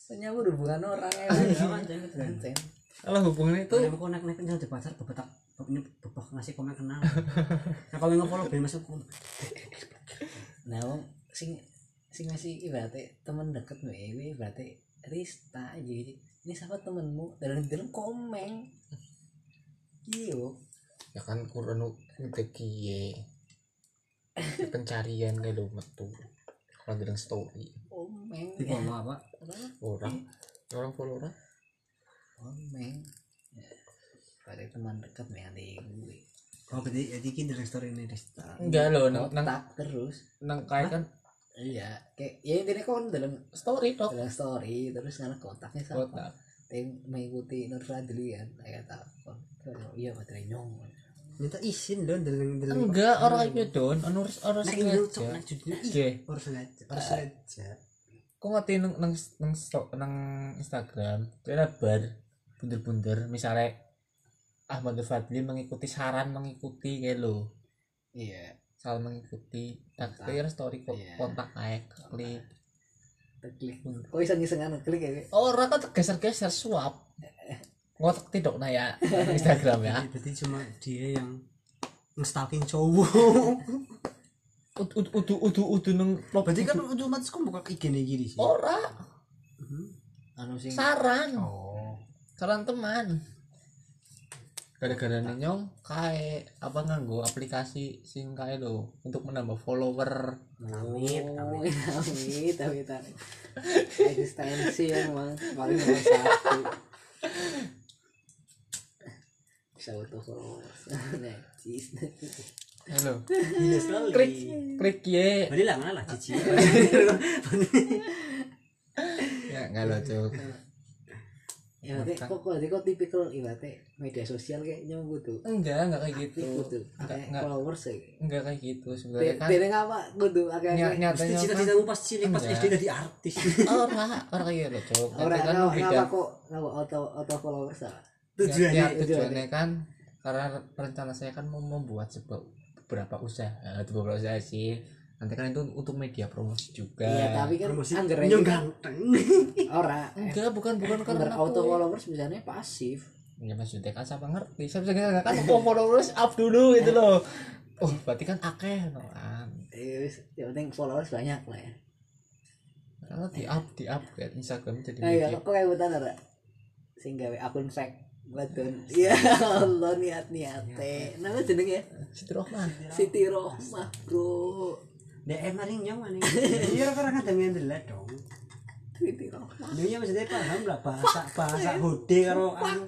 menyambut hubungan orang ya. Ganceng. kalau hubungan itu Kalau aku naik naik di pasar bebetak ini bebek ngasih komen kenal. Nah kalau nggak follow ben masuk komen. nah wong sing sing ngasih ibaratnya temen deket nih ini ibaratnya Rista jadi ini siapa temenmu? Dalam dalam komeng iyo ya kan kurang ngetekie pencarian kayak lo metu. Kalau bilang story. Komeng. Di bawah apa? orang. Orang follow orang? Komeng. Pada teman dekat nih ada gue Oh berarti jadi kini restoran ini Resta. enggak lo nang nang tak terus nang kayak kan iya kayak ya intinya kon dalam story dok dalam story terus karena kontaknya sama kotak yang mengikuti Nur Fadli kan telepon Kalau iya baterai nyong Minta izin dong dalam dalam. enggak orang gitu don orang orang Nah sengaja jadinya Oke. Orang sengaja. Orang sengaja. kok ngerti nang nang nang nang Instagram itu ada bar bunder-bunder misalnya Ahmad Fadli mengikuti saran mengikuti kayak lo iya. Saran mengikuti tak kira story kok Iya. kontak kayak klik. Klik kok bisa ngisengan klik ya orang kan geser-geser suap. Ngotak tidak nah ya Instagram ya. Berarti cuma dia yang nge-stalking cowok. udu udu udu udu udu neng Berarti kan otomatis kamu buka IG nih gini sih. ora. Anu sing saran. Oh. saran teman gara-gara nyong kae apa nganggo aplikasi sing kae lo untuk menambah follower. Amit, oh. amit. amit amit amit eksistensi emang paling nomor satu. Bisa auto followers. Najis. Halo. Sekali. klik. Klik ye. Berarti lah mana lah cici. ya enggak lo cuk ya berarti kok kok kok tipikal ibaratnya media sosial kayak nyambut tuh. Enggak enggak kayak gitu. Kudu enggak enggak. followers ya. Enggak kayak gitu sebenarnya kan? ngapa kudu akeh ny- akeh nyatanya kan Cita-citamu pas cilik pas Enggak. SD jadi artis. ora ora kayak gitu. Cuk orang kan beda. kok ngapa auto auto followers ah Tujuannya Ya, tujuannya kan karena rencana saya kan mau membuat sebuah beberapa usaha atau beberapa usaha sih nanti kan itu untuk media promosi juga. Iya tapi kan promosi angger nyong kan ganteng. ora. Enggak bukan bukan karena auto followers misalnya pasif. Ya maksudnya kan siapa ngerti? Siapa ngerti? Kan mau followers up dulu gitu loh. Oh berarti kan akeh no kan? Eh, yang penting followers banyak lah ya. Karena di up di up kayak Instagram jadi nah iya kok kayak butan ada sing gawe akun fake betul iya Allah niat niate nama jeneng ya Siti Rohman. Siti Rohmah bro DM maring nyong maning. Iya orang kan dengan dulu dong. Rohmah Ini maksudnya paham lah bahasa bahasa hode karo anu.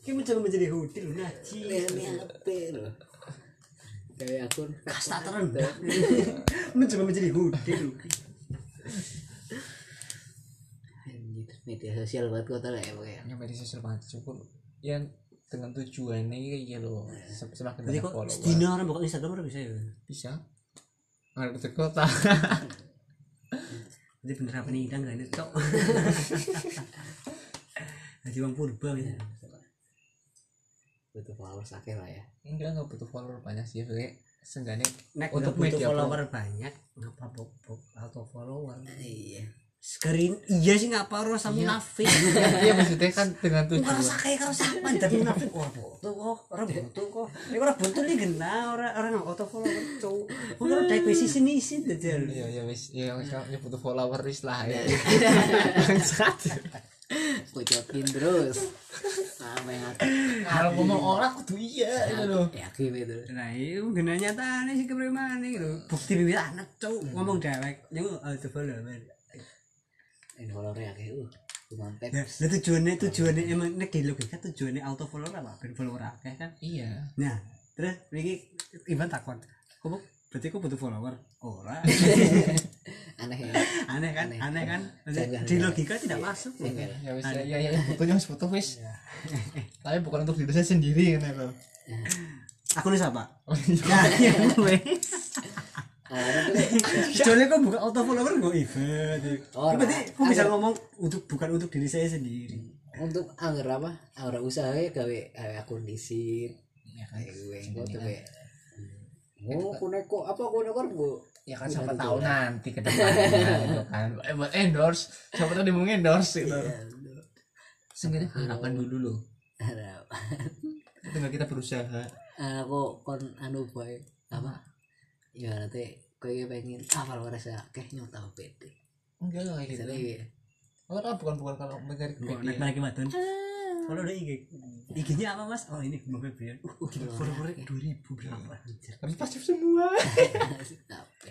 Ki mencoba menjadi hode lu loh gawe akun Kasta terendah. mencoba menjadi hode lu. Media sosial buat kota lah ya pokoknya yang media sosial banget cukup yang dengan tujuannya kayak gitu loh semakin Jadi banyak kok follower sedina orang buka Instagram orang bisa ya. bisa di kota Jadi bener apa nih kan ini tok. Jadi bang purba gitu. butuh followers akeh lah ya. Enggak nggak butuh follower banyak sih. Kayak seenggaknya nek Untuk butuh follower banyak ngapa bok bok auto follower? Iya Sekerin iya sih ngapa harus sama munafik iya maksudnya kan dengan tujuan. Rasa kayak kalau siapa dari munafik wah butuh kok orang butuh kok. Ini orang butuh nih gena orang orang nggak auto follower cowok orang dari posisi sini sih jadi iya iya wis iya wis ya butuh follower wis lah ya. Ucapin terus. Apa yang aku kalau ngomong orang kudu iya itu loh. Yakin itu nah itu gena nyata nih sih nih gitu. Bukti bibit anak cowok ngomong dewek. Yang auto follower ini followernya akeh uh mantep Nah, nah tujuannya tujuannya emang nek di logika tujuannya auto follower apa? Ben follower akeh kan. iya Nah, terus iki Ivan takon. Kok berarti kok butuh follower? Ora. aneh ya aneh kan? Aneh. Aneh kan? Janggal, Di ya. logika tidak masuk. Janggal. ya wis ya ya ya butuhnya wis butuh wis tapi bukan untuk diri saya sendiri kan itu Aku nih siapa? oh iya Ya, iya gue. Ah, nanti Soalnya kok bukan auto follower gue Ivan. Ora. Berarti kok bisa ngomong untuk bukan untuk diri saya sendiri. untuk anggar apa? Anggar usaha ya gawe akun disit ya kan kayak gue kok tuh kayak oh kuneko apa kuneko bu ya kan siapa tahu nanti ke depannya gitu kan. Eh, buat endorse. Siapa tahu dia mau endorse gitu. Seenggaknya harapan dulu loh. Harap tinggal kita berusaha. Aku kon anu boy? Apa? Ya nanti gue pengen ah followers akeh nyota pede enggak lah kayak gitu. ya orang bukan bukan kalau mencari kebahagiaan lagi baton. Kalau udah IG, IG-nya apa mas? Oh ini mau Febrian. Uh, gila. Followernya dua ribu berapa? Tapi pasti semua. Apa?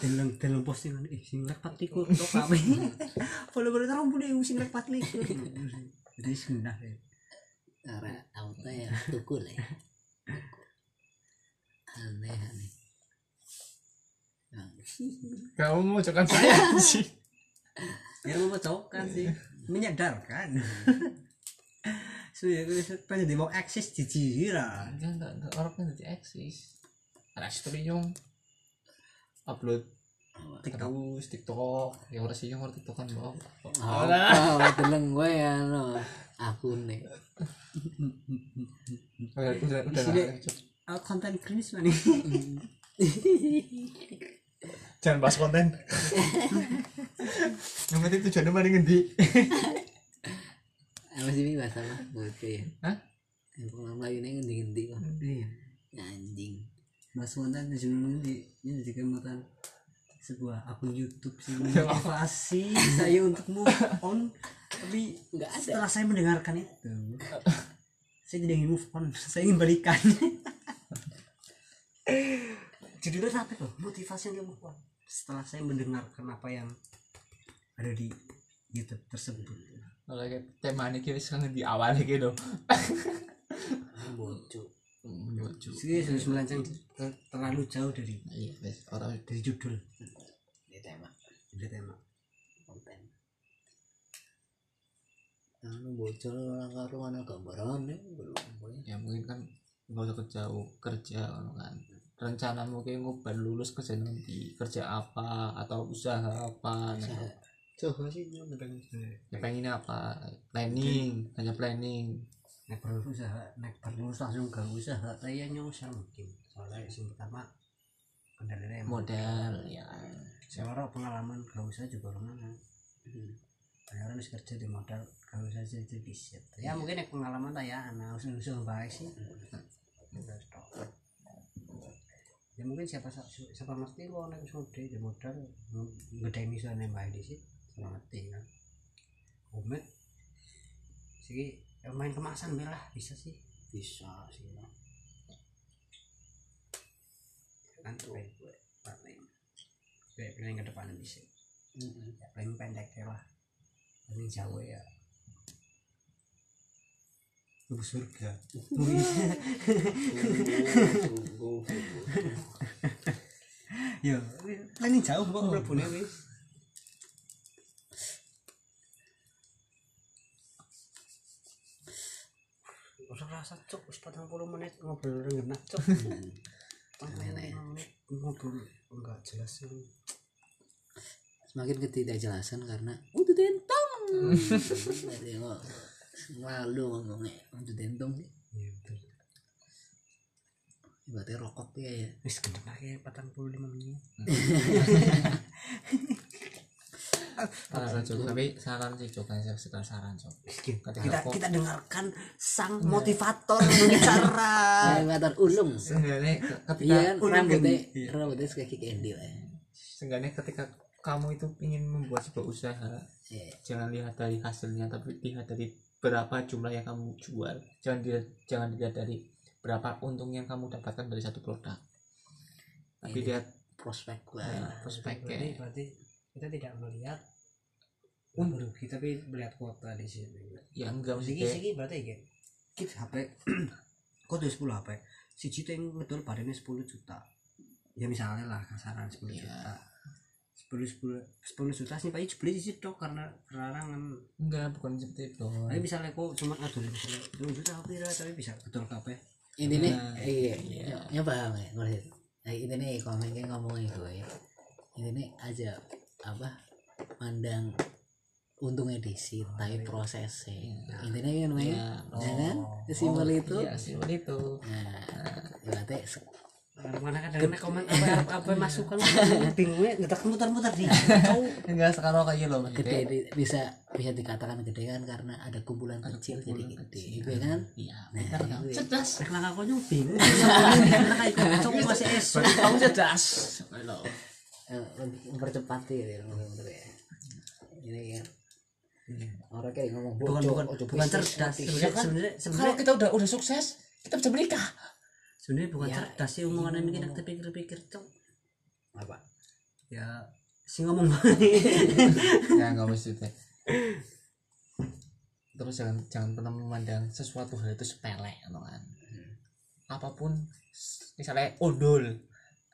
Dalam dalam postingan. Eh sing rek pat likur kok kami follower terang boleh sing rek pat likur jadi ya karena auto ya tukul ya. Aneh aneh kamu mau cokan saya sih ya mau cokan sih. Menyadarkan sudah gue pengen di mau eksis di jira enggak enggak enggak. Orang kan jadi eksis. Ada story nyong upload. TikTok. terus tiktok. Ya orang sih yang orang tiktok kan bawa apa? Deleng gue ya no akun nih udah udah udah Ah, konten cringe mana nih jangan bahas konten. Yang penting tujuannya mana ngendi? Apa sih ini bahasa apa buat ya. Hah? yang pengalaman Melayu ini ngendi ngendi kok iya anjing. Mas konten di sini di ini jadi kemudian sebuah akun YouTube sih. Ya. Motivasi saya untuk move on. Tapi nggak ada. Setelah saya mendengarkan itu saya tidak ingin move on. Saya ingin balikan. Judulnya apa tuh motivasi untuk move on setelah saya mendengarkan apa yang ada di YouTube tersebut. Kalau kayak tema ini kita sekarang di awal gitu. Bocor Jadi harus melenceng ter- terlalu jauh dari iya orang dari judul. Di tema. Dari tema. Konten. Anu bocor orang karo mana gambaran ya? Ya mungkin kan nggak usah jauh kerja kan kan rencana mungkin ngobar lulus kerja nanti kerja apa? Atau usaha apa? Nah, coba sih ya pengennya apa? Planning hanya planning. nek perlu usaha nek perlu langsung gak usaha. Saya nyosel mungkin soalnya yang pertama kendalanya modal ya. Seorang pengalaman gak usaha juga orang mana. Banyak orang bisa kerja di modal gak usaha jadi bisa ya mungkin nek pengalaman lah ya anak usaha usaha baik sih. Tok. Ya mungkin siapa siapa ngerti kok nek gede di modal. Gede misalnya baik di siapa ngerti kan. Komet sih ya main kemasan belah bisa sih. Bisa sih no. kan tuh paling paling ke depan bisa ya, paling pendek ya lah. Paling jauh ya Tunggu surga. Ya paling jauh kok mlebune wis. Ora rasa cuk wis 40 menit ngobrol rengenah cuk. 45 menit. Ngobrol enggak jelas ini. semakin ketidakjelasan karena untuk tentong selalu ngomongnya untuk tentong sih. Iya betul. berarti rokok ya ya. Wis gendeng ae 45 menit. Saran Cok, tapi saran sih Cok, kan sekedar saran Cok. kita kita, kita dengarkan sang motivator bicara Motivator ulung. Seenggaknya ketika iya rambutnya Iya. rambutnya suka kick Andy lah ya. seenggaknya ketika kamu itu ingin membuat sebuah usaha, Iya. jangan lihat dari hasilnya, tapi lihat dari berapa jumlah yang kamu jual. Jangan dilihat, jangan dilihat dari berapa untung yang kamu dapatkan dari satu produk. Tapi Ini. lihat prospek ya, lah berarti, prospeknya. berarti kita tidak melihat unrugi tapi melihat kuota di sini Ya enggak maksudnya. siki berarti kayak kita HP kok tuh 10 HP si juta yang betul padanya 10 juta ya misalnya lah kasaran 10 Iya. juta 10 10 10 juta sih pak. Beli di situ karena larangan. Enggak, bukan seperti itu. tapi misalnya kok cuma misalnya 10 juta oke lah tapi bisa betul kabeh intinya Nah, iya iya. ya paham ya ngerti. Nah, intinya komen ngomongin gue ya. Intinya aja apa mandang untungnya di sini tapi prosesnya. Intinya kan main Iya. ya kan? Oh. simbol itu. Iya, seperti itu. nah berarti se- mana kadang komen apa apa, apa masukan bingungnya ngetak muter-muter di kau Enggak sekarang kayak lo gede maksudnya. di- bisa bisa dikatakan gede kan karena ada kumpulan kecil jadi gede kecil. itu kan Iya, Nah, benar kan? itu ya. Cerdas. karena kau nyung bingung karena kayak masih Berarti kamu cerdas. Halo. Eh, lebih mempercepat gitu ya ya ini kan orang kayak ngomong bukan "Bocok, bukan bukan cerdas nanti." sebenarnya kan? sebenarnya Kalau kita udah udah sukses, kita bisa menikah. Sebenarnya bukan Ya, cerdas sih omongannya mikir kita pikir-pikir cok. Apa? Ya si ngomong ya nggak mesti teh terus jangan jangan pernah memandang sesuatu hal itu sepele gitu kan? Apa pun misalnya ondol.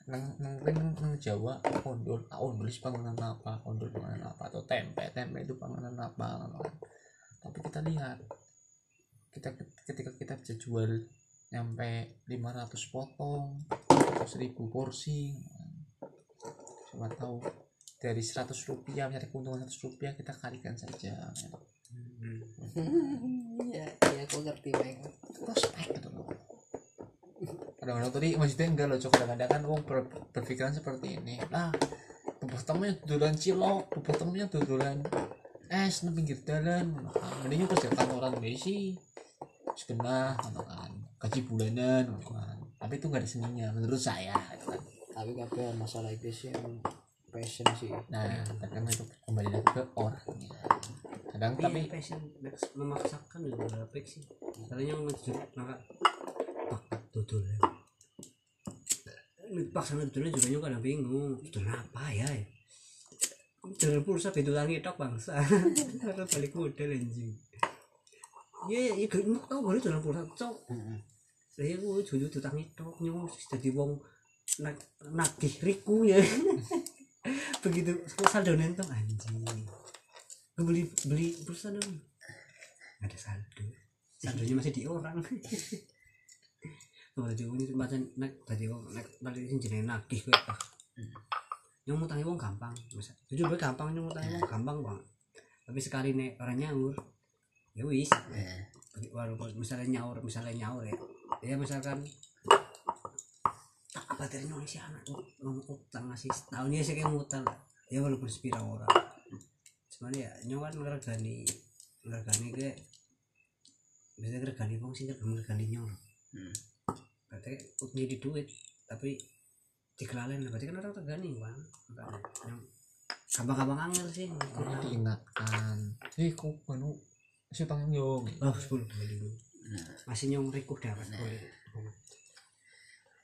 Nang nang nang, nang Jawa ondol. Ah, ondol itu panganan apa? Ondol panganan apa? Atau tempe. Tempe itu panganan apa kan. tapi kita lihat kita ketika kita bisa jual nyampe 500 potong atau 1000 porsi. Siapa tahu dari 100 rupiah mencari keuntungan 100 rupiah kita kalikan saja ya. Ya aku ngerti banget prospek gitu loh. Kadang-kadang tadi maksudnya enggak loh kadang-kadang kan wong ber, berpikiran seperti ini. Lah bubuk temennya dodolan cilok bubuk temennya dodolan es di pinggir jalan. Mendingnya kerjakan orang Messi segenah gitu kan gaji bulanan kan tapi itu nggak ada seninya menurut saya gitu kan. tapi kabeh masalah itu sih yang passion sih. Nah kadang itu kembali lagi ke orangnya. Kadang tapi tapi passion memaksakan juga ada sih. Caranya ngejut maka bakat dodolan paksa dodolan juga nyok kadang bingung. Dodolan apa ya? Dodolan pulsa betul langit tok bangsa. Balik model anjing ya ya gak mau kau boleh dodolan pulsa cok saya gue jujur tutang itu nyong jadi wong nak nagih riku ya begitu saldo nentong anjing gue beli beli pulsa dong ada saldo saldonya masih di orang kalau tadi ini macam nak tadi wong nak tadi sing jenenge nagih kowe ah nyong mutangi wong gampang masa jujur gue gampang nyong mutangi wong gampang bang tapi sekali nek orang nyaur ya wis. Ya walaupun misalnya nyaur misalnya nyaur ya. Ya misalkan tak apa dari nyong si anak ngomong utang ngasih tahun ya sih kayak ngutang ya walaupun sepira orang. Cuman ya nyong kan ngergani ngergani ke bisa ngergani wong sih ngergani nyong. Hmm. berarti utang di duit tapi dikelalen. Berarti kan orang tergani bang. Gampang-gampang angel sih. Diingatkan. Eh kok anu si tanggung jawab Oh, sepuluh dulu. Masih nyong rikuh dapat boleh.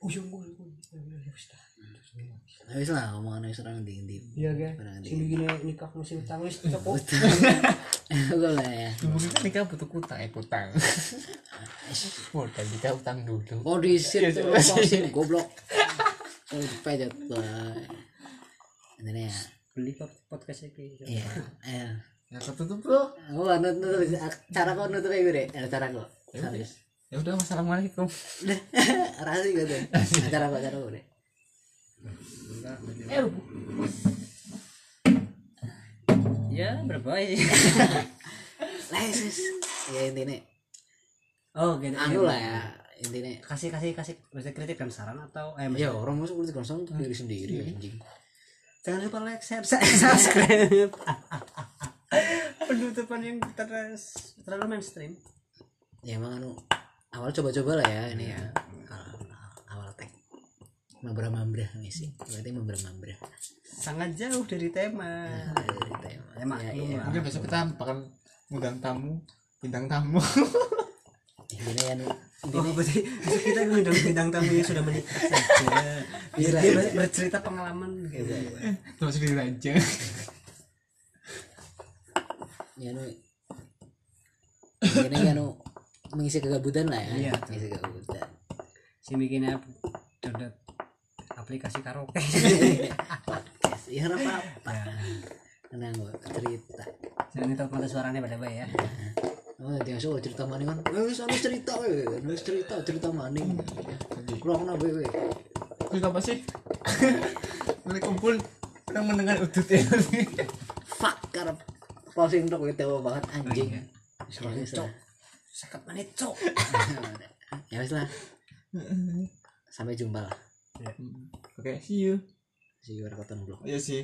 Oh, yang gue, Nah, wis lah omongan wis orang di di Iya, kan? di Sini gini nikah masih utang wis cukup. gue lah ya mungkin nikah butuh utang eh utang modal nikah utang dulu. Kondisi tuh. sih goblok. Oh dipejat bae ini ya. Beli pod- podcast ini. iya iya ya ketutup bro oh nut nut cara kau nutup kayak gue ada cara kau ya udah assalamualaikum rahasia gitu cara kau cara kau deh Eh, Ya, berapa sih? lesis ya intinya Oh, gitu. anu lah ya intinya kasih kasih kasih maksudnya kritik dan saran atau eh ya orang masuk politik langsung untuk diri sendiri anjing jangan lupa like share subscribe penutupan yang terus terlalu mainstream. Ya emang anu awal coba-coba lah ya ini ya. Awal, awal tag mambra mambra misi berarti mambra mambra sangat jauh dari tema. Dari tema. Ya maklum ya, lah. Mungkin besok kita bakal ngundang tamu bintang tamu. Intinya ya anu Oh, berarti kita mengundang bintang tamu yang sudah menikah saja. Iya, dia iya. ber- bercerita pengalaman gitu. terus di aja ya intinya ya anu mengisi kegabutan lah ya. Iya. mengisi kegabutan. Si bikinnya download aplikasi karaoke. podcast ya ora apa-apa tenang gua cerita. Jangan minta mata suaranya pada baik ya. Oh, dia so cerita maning kan. Wis ana cerita we, wis cerita cerita maning. Lo kena we kita apa sih? Mulai kumpul orang mendengar udut ya. Fuck karep closing talk itu banget anjing. Wis Cok. wis lah. Sekat menit cok. Ya wis lah. Sampai jumpa lah. oke see you See you rekotan blog. iya sih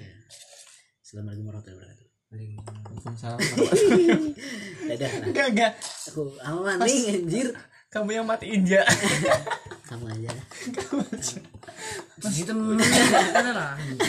Assalamualaikum warahmatullahi wabarakatuh. Waalaikumsalam Dadah enggak enggak Aku aman nih anjir. kamu yang matiin ya Sama aja. Gitu. Ada lah.